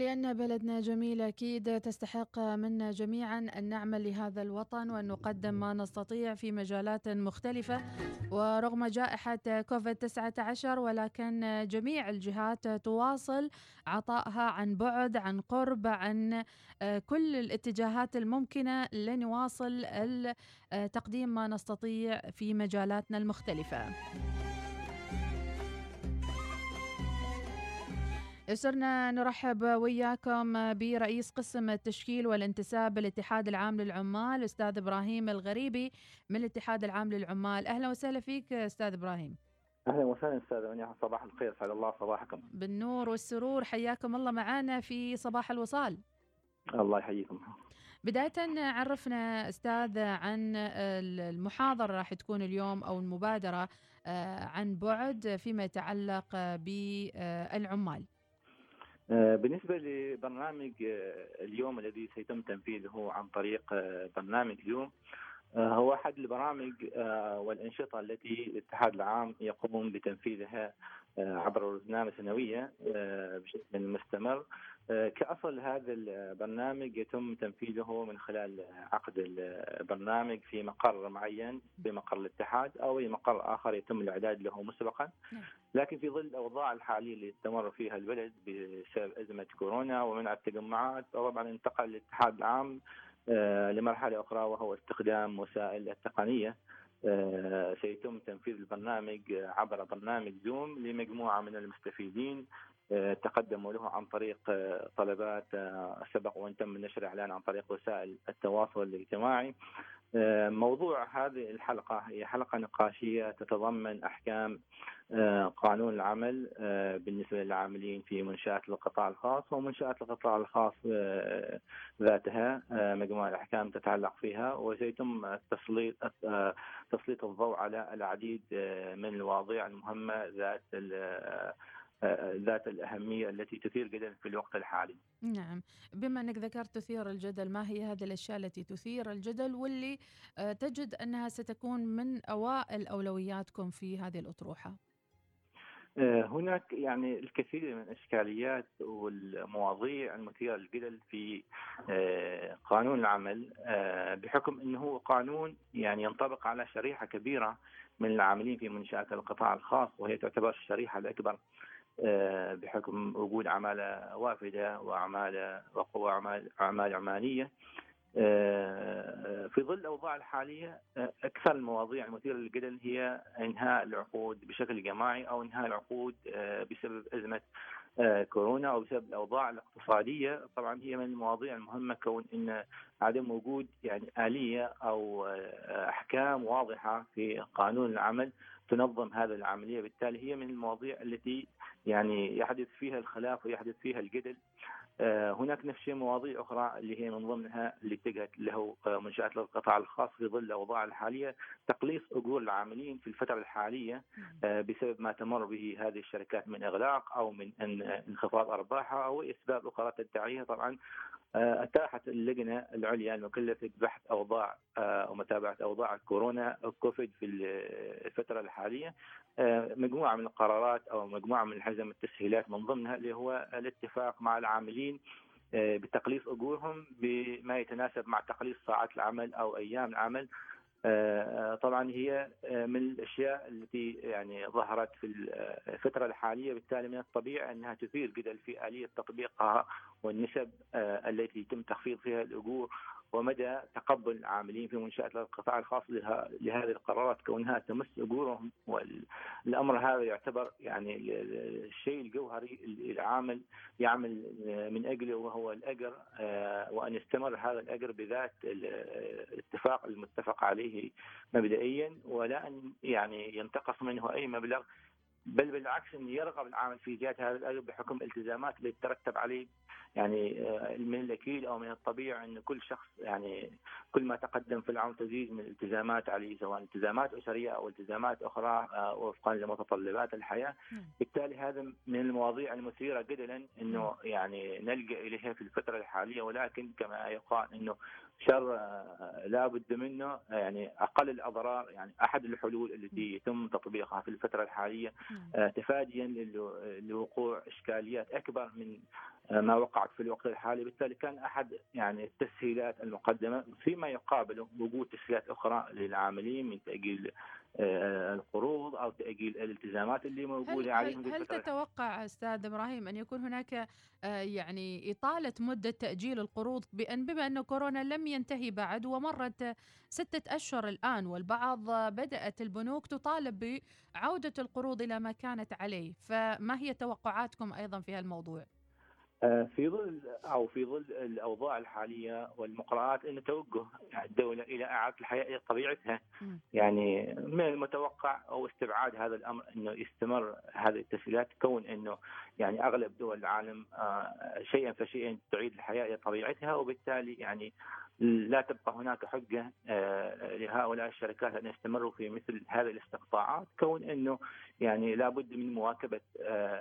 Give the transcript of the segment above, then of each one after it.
لأن بلدنا جميل أكيد تستحق منا جميعا أن نعمل لهذا الوطن وأن نقدم ما نستطيع في مجالات مختلفة ورغم جائحة كوفيد 19 ولكن جميع الجهات تواصل عطائها عن بعد عن قرب عن كل الاتجاهات الممكنة لنواصل تقديم ما نستطيع في مجالاتنا المختلفة. يسرنا نرحب وياكم برئيس قسم التشكيل والانتساب بالاتحاد العام للعمال أستاذ إبراهيم الغريبي من الاتحاد العام للعمال. أهلا وسهلا فيك أستاذ إبراهيم. أهلا وسهلا أستاذ منيح صباح الخير سعد الله صباحكم. بالنور والسرور حياكم الله معنا في صباح الوصال. الله يحييكم. بداية عرفنا أستاذ عن المحاضرة راح تكون اليوم أو المبادرة عن بعد فيما يتعلق بالعمال. آه، بالنسبة لبرنامج آه، اليوم الذي سيتم تنفيذه عن طريق آه، برنامج اليوم هو أحد البرامج والأنشطة التي الاتحاد العام يقوم بتنفيذها عبر البرنامج السنوية بشكل مستمر. كأصل هذا البرنامج يتم تنفيذه من خلال عقد البرنامج في مقر معين بمقر الاتحاد أو أي مقر آخر يتم الإعداد له مسبقا. نعم. لكن في ظل الأوضاع الحالية اللي استمر فيها البلد بسبب أزمة كورونا ومنع التجمعات طبعا انتقل الاتحاد العام آه، لمرحلة أخرى وهو استخدام وسائل التقنية. آه، سيتم تنفيذ البرنامج عبر برنامج زوم لمجموعة من المستفيدين. تقدموا له عن طريق طلبات سبق وان تم نشر إعلان عن طريق وسائل التواصل الاجتماعي. موضوع هذه الحلقة هي حلقة نقاشية تتضمن أحكام آه، قانون العمل آه، بالنسبة للعاملين في منشآت القطاع الخاص ومنشآت القطاع الخاص آه، ذاتها مجموعة الأحكام تتعلق فيها وسيتم تسليط تسليط الضوء على العديد من المواضيع المهمة ذات ذات الأهمية التي تثير جدل في الوقت الحالي. نعم. بما أنك ذكرت تثير الجدل ما هي هذه الأشياء التي تثير الجدل واللي آه، تجد أنها ستكون من أوائل أولوياتكم في هذه الأطروحة؟ آه، هناك يعني الكثير من الإشكاليات والمواضيع المثيرة للجدل في آه، قانون العمل بحكم إنه هو قانون يعني ينطبق على شريحة كبيرة من العاملين في منشآت القطاع الخاص وهي تعتبر الشريحة الأكبر. آه، بحكم وجود عماله وافدة وعماله وقوى أعمال عمانية. آه، في ظل الأوضاع الحالية آه، أكثر المواضيع المثيرة للجدل هي إنهاء العقود بشكل جماعي أو إنهاء العقود بسبب أزمة كورونا أو بسبب الأوضاع الاقتصادية. طبعا هي من المواضيع المهمة كون إن عدم وجود يعني آلية أو أحكام واضحة في قانون العمل تنظم هذه العملية. بالتالي هي من المواضيع التي يعني يحدث فيها الخلاف ويحدث فيها الجدل. هناك نفس الشيء مواضيع أخرى اللي هي من ضمنها اللي اتجهت له آه، منشآت القطاع الخاص في ظل الاوضاع الحاليه تقليص اجور العاملين في الفترة الحالية آه، بسبب ما تمر به هذه الشركات من إغلاق أو من انخفاض أرباحها أو إسباب أخرى تدعيها طبعا أتاحت اللجنة العليا المكلفه ببحث أوضاع ومتابعة أوضاع كورونا كوفيد في الفترة الحالية. مجموعة من القرارات أو مجموعة من الحزم التسهيلات من ضمنها اللي هو الاتفاق مع العاملين آه، بتقليص أجورهم بما يتناسب مع تقليص ساعات العمل أو أيام العمل. آه، آه، طبعا هي من الأشياء التي يعني ظهرت في الفترة الحالية بالتالي من الطبيعي أنها تثير جدل في آلية تطبيقها والنسب التي يتم تخفيض فيها الأجور ومدى تقبل العاملين في منشات القطاع الخاص لهذه القرارات كونها تمس أجورهم والأمر هذا يعتبر يعني الشيء الجوهري العامل يعمل من أجله وهو الأجر آه، وأن يستمر هذا الأجر بذات الاتفاق المتفق عليه مبدئيا ولا أن يعني ينتقص منه أي مبلغ بل بالعكس انه يرغب العامل في ايجاد هذا الأجر بحكم الالتزامات اللي تترتب عليه يعني آه، من الاكيد أو من الطبيعي إن كل شخص يعني كل ما تقدم في العمر تزيد من الالتزامات عليه سواء التزامات أسرية أو التزامات أخرى آه، وفقا لمتطلبات الحياة،. بالتالي هذا من المواضيع المثيرة جدلا إنه يعني نلجأ إليها في الفترة الحالية ولكن كما يقال إنه شر آه، لا بد منه يعني أقل الأضرار يعني أحد الحلول التي يتم تطبيقها في الفترة الحالية نعم. تفاديا لوقوع إشكاليات أكبر من ما وقعت في الوقت الحالي بالتالي كان أحد يعني التسهيلات المقدمة فيما يقابله وجود تسهيلات أخرى للعاملين من تأجيل آه، القروض أو تأجيل الالتزامات اللي موجودة عليهم هل, هل تتوقع أستاذ إبراهيم أن يكون هناك آه، يعني إطالة مدة تأجيل القروض بان بما أن كورونا لم ينتهي بعد ومرت ستة أشهر الآن والبعض بدأت البنوك تطالب بعودة القروض إلى ما كانت عليه فما هي توقعاتكم أيضا في هالموضوع؟ آه، في ظل أو في ظل الأوضاع الحالية والمقررات إن توجه الدولة إلى إعادة الحياة إلى طبيعتها. يعني من المتوقع أو استبعاد هذا الأمر إنه يستمر هذه التسهيلات كون إنه يعني أغلب دول العالم آه، شيئا فشيئا تعيد الحياة إلى طبيعتها وبالتالي يعني لا تبقى هناك حجة آه، لهؤلاء الشركات أن يستمروا في مثل هذه الاستقطاعات. كون إنه يعني لابد من مواكبة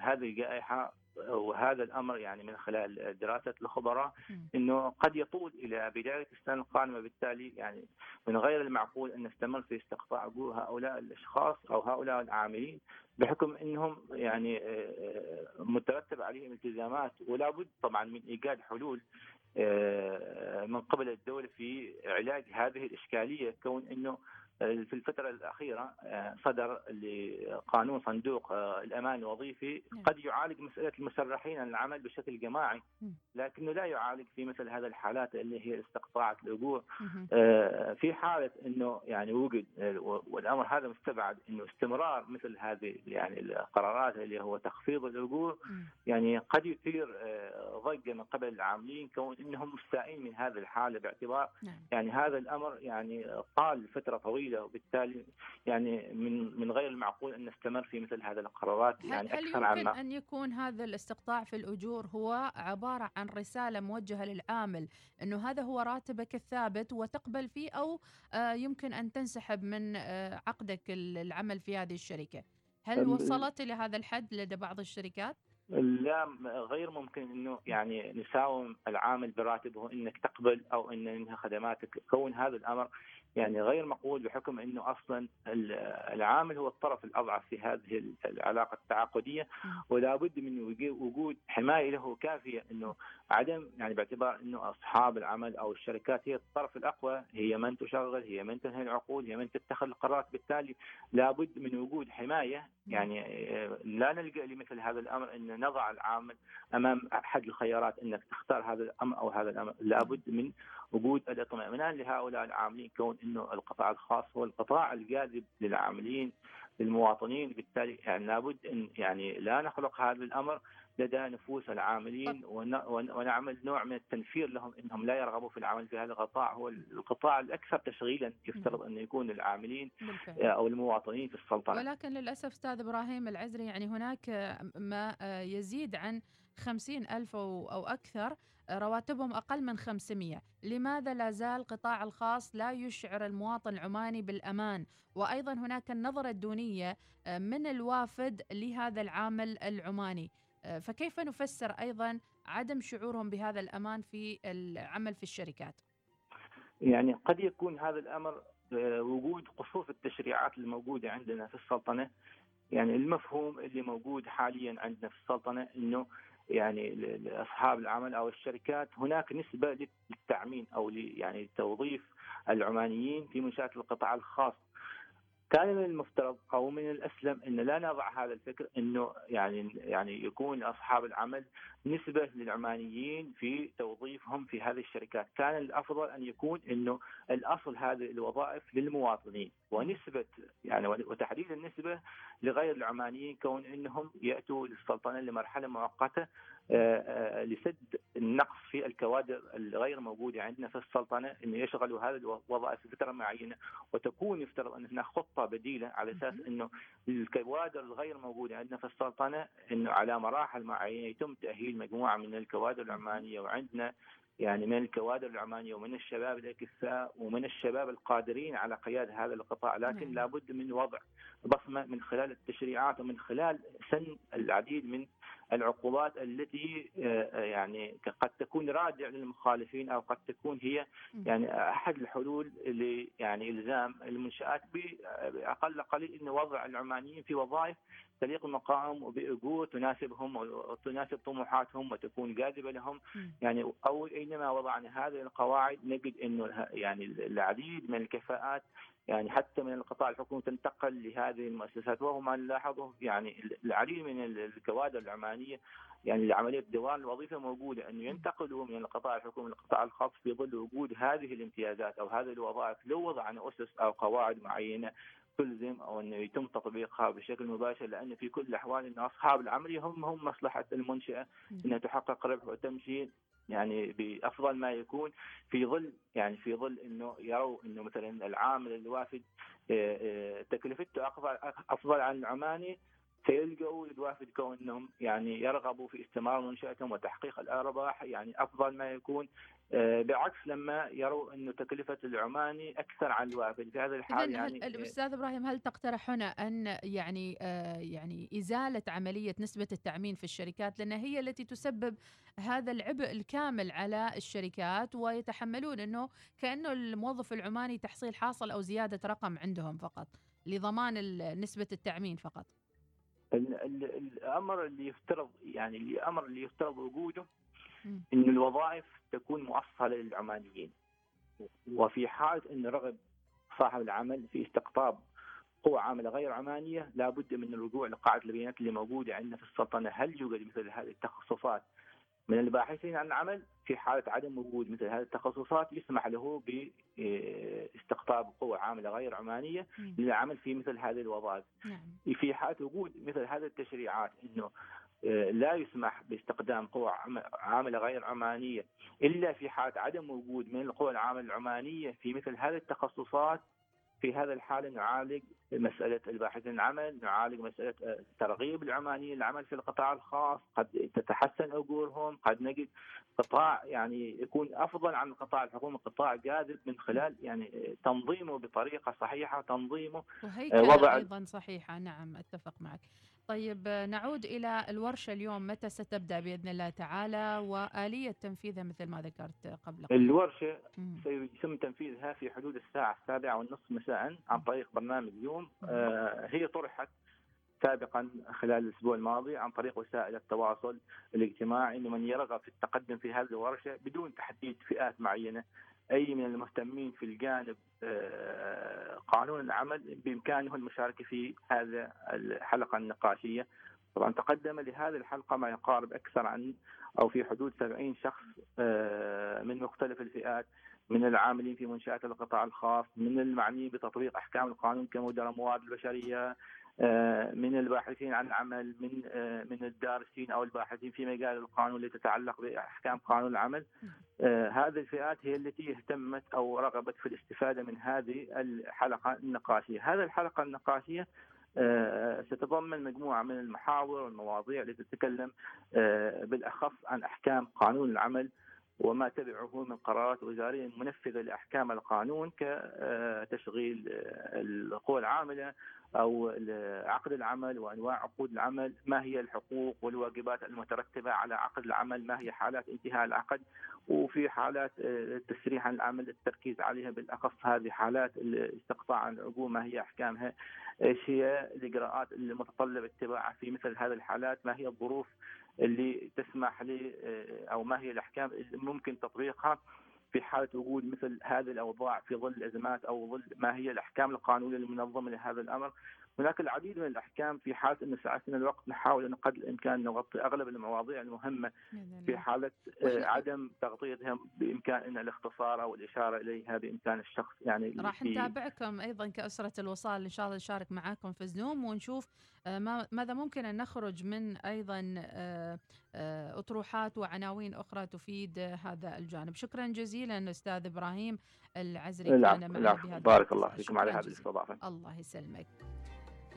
هذه الجائحة وهذا الأمر يعني من خلال دراسة الخبراء إنه قد يطول إلى بداية السنة القادمة. بالتالي يعني من غير المعقول أن نستمر في استقطاع هؤلاء الأشخاص أو هؤلاء العاملين بحكم إنهم يعني آه، مترتب عليهم التزامات. ولا بد طبعا من إيجاد حلول آه، من قبل الدولة في علاج هذه الإشكالية. كون إنه في الفترة الأخيرة آه، صدر لقانون صندوق آه، الأمان الوظيفي نعم. قد يعالج مسألة المسرحين عن العمل بشكل جماعي. لكنه لا يعالج في مثل هذه الحالات اللي هي استقطاعة الأجور آه، في حالة أنه يعني وجد والأمر هذا مستبعد أنه استمرار مثل هذه يعني القرارات اللي هو تخفيض الأجور يعني قد يثير ضجة من قبل العاملين كون أنهم مستائين من هذه الحالة باعتبار نعم. يعني هذا الأمر يعني طال طويلة طويلة وبالتالي يعني من من غير المعقول أن نستمر في مثل هذه القرارات يعني هل أكثر هل يمكن أن يكون هذا الاستقطاع في الأجور هو عبارة عن رسالة موجهة للعامل إنه هذا هو راتبك الثابت وتقبل فيه أو آه، يمكن أن تنسحب من آه، عقدك العمل في هذه الشركة؟ هل وصلت إلى هذا الحد لدى بعض الشركات؟ لا غير ممكن إنه يعني نساوم العامل براتبه إنك تقبل أو إن إنها خدماتك. كون هذا الأمر يعني غير مقبول بحكم إنه أصلا العامل هو الطرف الأضعف في هذه العلاقة التعاقدية. ولا بد من وجود حماية له كافية إنه عدم يعني باعتبار إنه أصحاب العمل أو الشركات هي الطرف الأقوى هي من تشغل هي من تنهي العقود هي من تتخذ القرارات. بالتالي لابد من وجود حماية. يعني لا نلجأ لمثل هذا الأمر ان نضع العامل أمام أحد الخيارات أنك تختار هذا الأمر أو هذا الأمر. لابد من وجود الاطمئنان لهؤلاء العاملين كون إنه القطاع الخاص هو القطاع الجاذب للعاملين للمواطنين. بالتالي يعني لابد أن يعني لا نخلق هذا الأمر لدى نفوس العاملين ونعمل نوع من التنفير لهم إنهم لا يرغبوا في العمل في هذا القطاع. هو القطاع الأكثر تشغيلا يفترض انه يكون العاملين أو المواطنين في السلطنة. ولكن للأسف أستاذ إبراهيم العزري يعني هناك ما يزيد عن خمسين ألف أو أكثر رواتبهم أقل من 500 لماذا لا زال القطاع الخاص لا يشعر المواطن العماني بالأمان؟ وأيضا هناك النظرة الدونية من الوافد لهذا العامل العماني. فكيف نفسر أيضا عدم شعورهم بهذا الأمان في العمل في الشركات؟ يعني قد يكون هذا الأمر آه، وجود قصور في التشريعات الموجودة عندنا في السلطنة يعني المفهوم اللي موجود حاليا عندنا في السلطنة إنه يعني لأصحاب العمل أو الشركات هناك نسبة للتعمين أو يعني توظيف العمانيين في منشات القطاع الخاص كان من المفترض أو من الأسلم ان لا نضع هذا الفكر إنه يعني يعني يكون أصحاب العمل نسبة للعمانيين في توظيفهم في هذه الشركات، كان الأفضل أن يكون إنه الأصل هذه الوظائف للمواطنين. ونسبة يعني وتحديد النسبة لغير العمانيين كون إنهم يأتوا للسلطنة لمرحلة مؤقتة آه، آه، لسد النقص في الكوادر الغير موجودة عندنا في السلطنة إنه يشغلوا هذه الوظائف فتره معينة وتكون يفترض أن هناك خطة بديلة على أساس إنه الكوادر الغير موجودة عندنا في السلطنة إنه على مراحل معينة يتم تأهيل مجموعة من الكوادر العمانية وعندنا يعني من الكوادر العمانية ومن الشباب الاكفاء ومن الشباب القادرين على قياده هذا القطاع. لكن لابد من وضع بصمة من خلال التشريعات ومن خلال سن العديد من العقوبات التي يعني قد تكون رادع للمخالفين أو قد تكون هي يعني أحد الحلول ل يعني إلزام المنشآت بأقل قليل انه وضع العمانيين في وظائف تليق المقام وبأجور تناسبهم وتناسب طموحاتهم وتكون جاذبة لهم. يعني أو اينما وضعنا هذه القواعد نجد إنه يعني العديد من الكفاءات يعني حتى من القطاع الحكومي تنتقل لهذه المؤسسات. وهو ما نلاحظه يعني العديد من الكوادر العمانية يعني عمليه دوام الوظيفة موجودة. انه ينتقلوا من القطاع الحكومي للقطاع الخاص في ظل وجود هذه الامتيازات أو هذه الوظائف لو وضعنا أسس أو قواعد معينة تلزم أو انه يتم تطبيقها بشكل مباشر لأن في كل الأحوال انه أصحاب العمل هم هم مصلحة المنشأة. إنها تحقق ربح وتمشي يعني بأفضل ما يكون في ظل يعني في ظل إنه يروا إنه مثلا العامل الوافد آه، آه، تكلفته أفضل أفضل عن العماني سيلجأوا للوافد كونهم يعني يرغبوا في استمرار منشأتهم وتحقيق الأرباح يعني أفضل ما يكون آه، بعكس لما يروا إنه تكلفة العماني أكثر عن الوافد في هذا الحال يعني هل الأستاذ إبراهيم هل تقترح هنا أن يعني آه يعني إزالة عملية نسبة التأمين في الشركات لأن هي التي تسبب هذا العبء الكامل على الشركات ويتحملون إنه كأنه الموظف العماني تحصيل حاصل أو زيادة رقم عندهم فقط لضمان نسبة التأمين فقط. الأمر اللي يفترض يعني الامر اللي يفترض وجوده إن الوظائف تكون مؤصلة للعمانيين. وفي حاله إن رغب صاحب العمل في استقطاب قوى عامله غير عمانية لابد من الرجوع لقاعدة البيانات اللي موجودة عندنا في السلطنة. هل يوجد مثل هذه التخصصات من الباحثين عن العمل في حالة عدم وجود مثل هذه التخصصات يسمح له باستقطاب قوى عاملة غير عمانية للعمل في مثل هذه الوظائف نعم. في حالة وجود مثل هذه التشريعات أنه آه، لا يسمح باستخدام قوى عاملة غير عمانية إلا في حالة عدم وجود من القوى العاملة العمانية في مثل هذه التخصصات في هذا الحال نعالج مسألة الباحثين العمل نعالج مسألة آه، ترغيب العمانيين العمل في القطاع الخاص. قد تتحسن أجورهم قد نجد قطاع يعني يكون أفضل عن القطاع الحكومي قطاع جاذب من خلال يعني تنظيمه بطريقة صحيحة تنظيمه وهيكلة وضع أيضا صحيحة. نعم أتفق معك. طيب نعود إلى الورشة اليوم. متى ستبدأ بإذن الله تعالى؟ وآلية تنفيذها مثل ما ذكرت قبل قبل الورشة سيتم تنفيذها في حدود الساعة السابعة والنصف مساء عن طريق برنامج يوم آه هي طرحت سابقا خلال الأسبوع الماضي عن طريق وسائل التواصل الاجتماعي انه من يرغب في التقدم في هذه الورشة بدون تحديد فئات معينة. أي من المهتمين في الجانب آه، قانون العمل بإمكانه المشاركة في هذا الحلقة النقاشية. طبعا تقدم لهذه الحلقة ما يقارب أكثر عن أو في حدود 70 شخص آه، من مختلف الفئات من العاملين في منشآت القطاع الخاص من المعنيين بتطبيق أحكام القانون كمدراء موارد البشرية من الباحثين عن العمل من آه، من الدارسين أو الباحثين في مجال القانون اللي تتعلق بأحكام قانون العمل. آه، هذه الفئات هي التي اهتمت أو رغبت في الاستفادة من هذه الحلقة النقاشية، هذه الحلقة النقاشية ستتضمن مجموعة من المحاور والمواضيع التي تتكلم بالأخص عن أحكام قانون العمل وما تبعه من قرارات وزارية منفذة لأحكام القانون كتشغيل القوى العاملة أو عقد العمل وأنواع عقود العمل، ما هي الحقوق والواجبات المترتبة على عقد العمل، ما هي حالات انتهاء العقد، وفي حالات التسريح عن العمل التركيز عليها بالأخص هذه حالات الاستقطاع عن العقود ما هي أحكامها؟ إيش هي الإجراءات المتطلب اتباعها في مثل هذه الحالات؟ ما هي الظروف اللي تسمح لي أو ما هي الأحكام اللي ممكن تطبيقها في حاله وجود مثل هذه الأوضاع في ظل الأزمات أو ظل ما هي الأحكام القانونية المنظمة لهذا الأمر هناك العديد من الأحكام في حالة أن ساعتنا الوقت نحاول أن قدر الإمكان نغطي أغلب المواضيع المهمة في حالة آه، عدم تغطيتها بإمكان أن الاختصار أو الإشارة إليها بإمكان الشخص يعني راح نتابعكم أيضا كأسرة الوصال إن شاء الله نشارك معاكم في زوم ونشوف آه، ماذا ممكن أن نخرج من أيضا آه، أطروحات وعناوين أخرى تفيد هذا الجانب. شكرا جزيلا أستاذ إبراهيم العزري كان معنا بارك الله فيكم على هذه الاستضافة. الله يسلمك.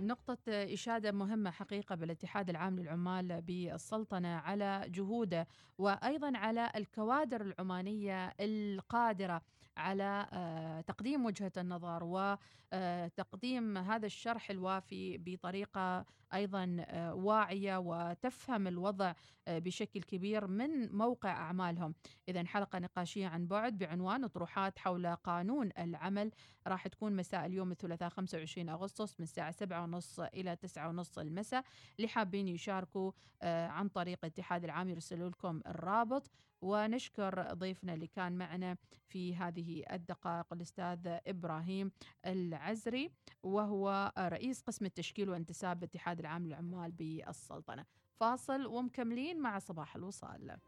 نقطة إشادة مهمة حقيقة بالاتحاد العام للعمال بالسلطنة على جهوده وأيضا على الكوادر العمانية القادرة على آه، تقديم وجهة النظر وتقديم آه، هذا الشرح الوافي بطريقة أيضا آه، واعية وتفهم الوضع بشكل كبير من موقع أعمالهم. إذا حلقة نقاشية عن بعد بعنوان أطروحات حول قانون العمل راح تكون مساء اليوم الثلاثاء 25 أغسطس من الساعة 7:30 إلى 9:30 المساء اللي حابين يشاركوا عن طريق الاتحاد العام يرسلوا لكم الرابط. ونشكر ضيفنا اللي كان معنا في هذه الدقائق الأستاذ إبراهيم العزري وهو رئيس قسم التشكيل وانتساب الاتحاد العام للعمال بالسلطنة. فاصل ومكملين مع صباح الوصال.